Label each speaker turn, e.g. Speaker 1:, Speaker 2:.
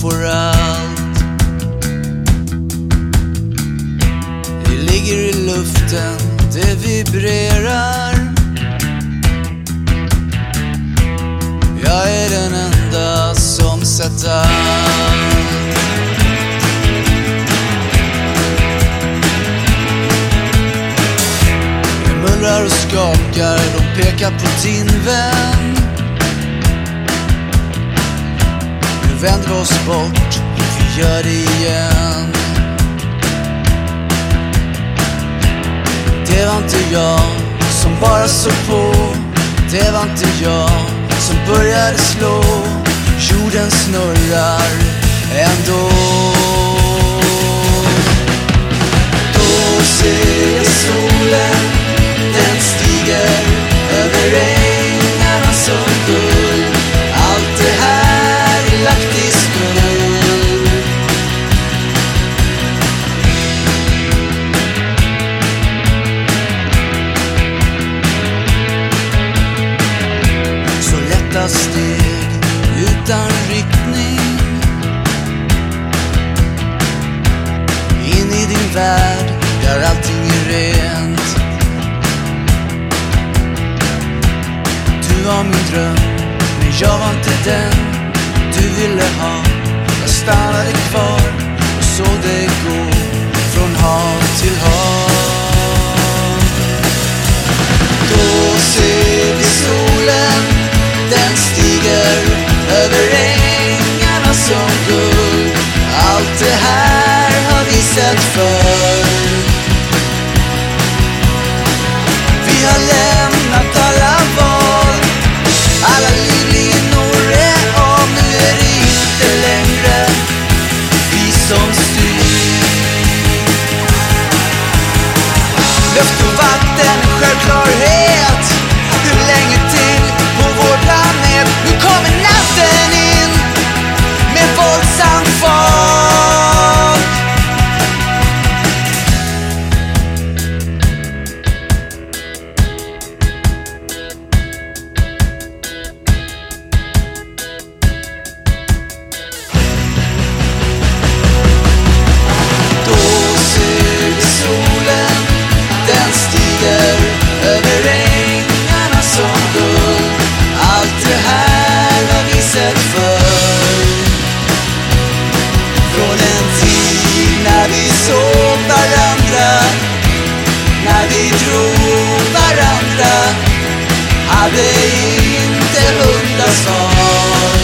Speaker 1: får allt. Det ligger i luften, det vibrerar. Jag är den enda som sett allt. mullrar och skakar, de pekar på din vän. Vänder oss bort, vi gör det igen. Det var inte jag som bara såg på. Det var inte jag som började slå. Jorden snurrar. Utan riktning. In i din värld där allting är rent. Du var min dröm, men jag var inte den du ville ha. Jag stannade kvar och såg dig gå från hav till hav. Har vi Vi har lämnat alla val. Alla livlinor är av, nu är det inte längre vi som styr. Luft och vatten, en vi drog varandra. Hade inte hundar svar.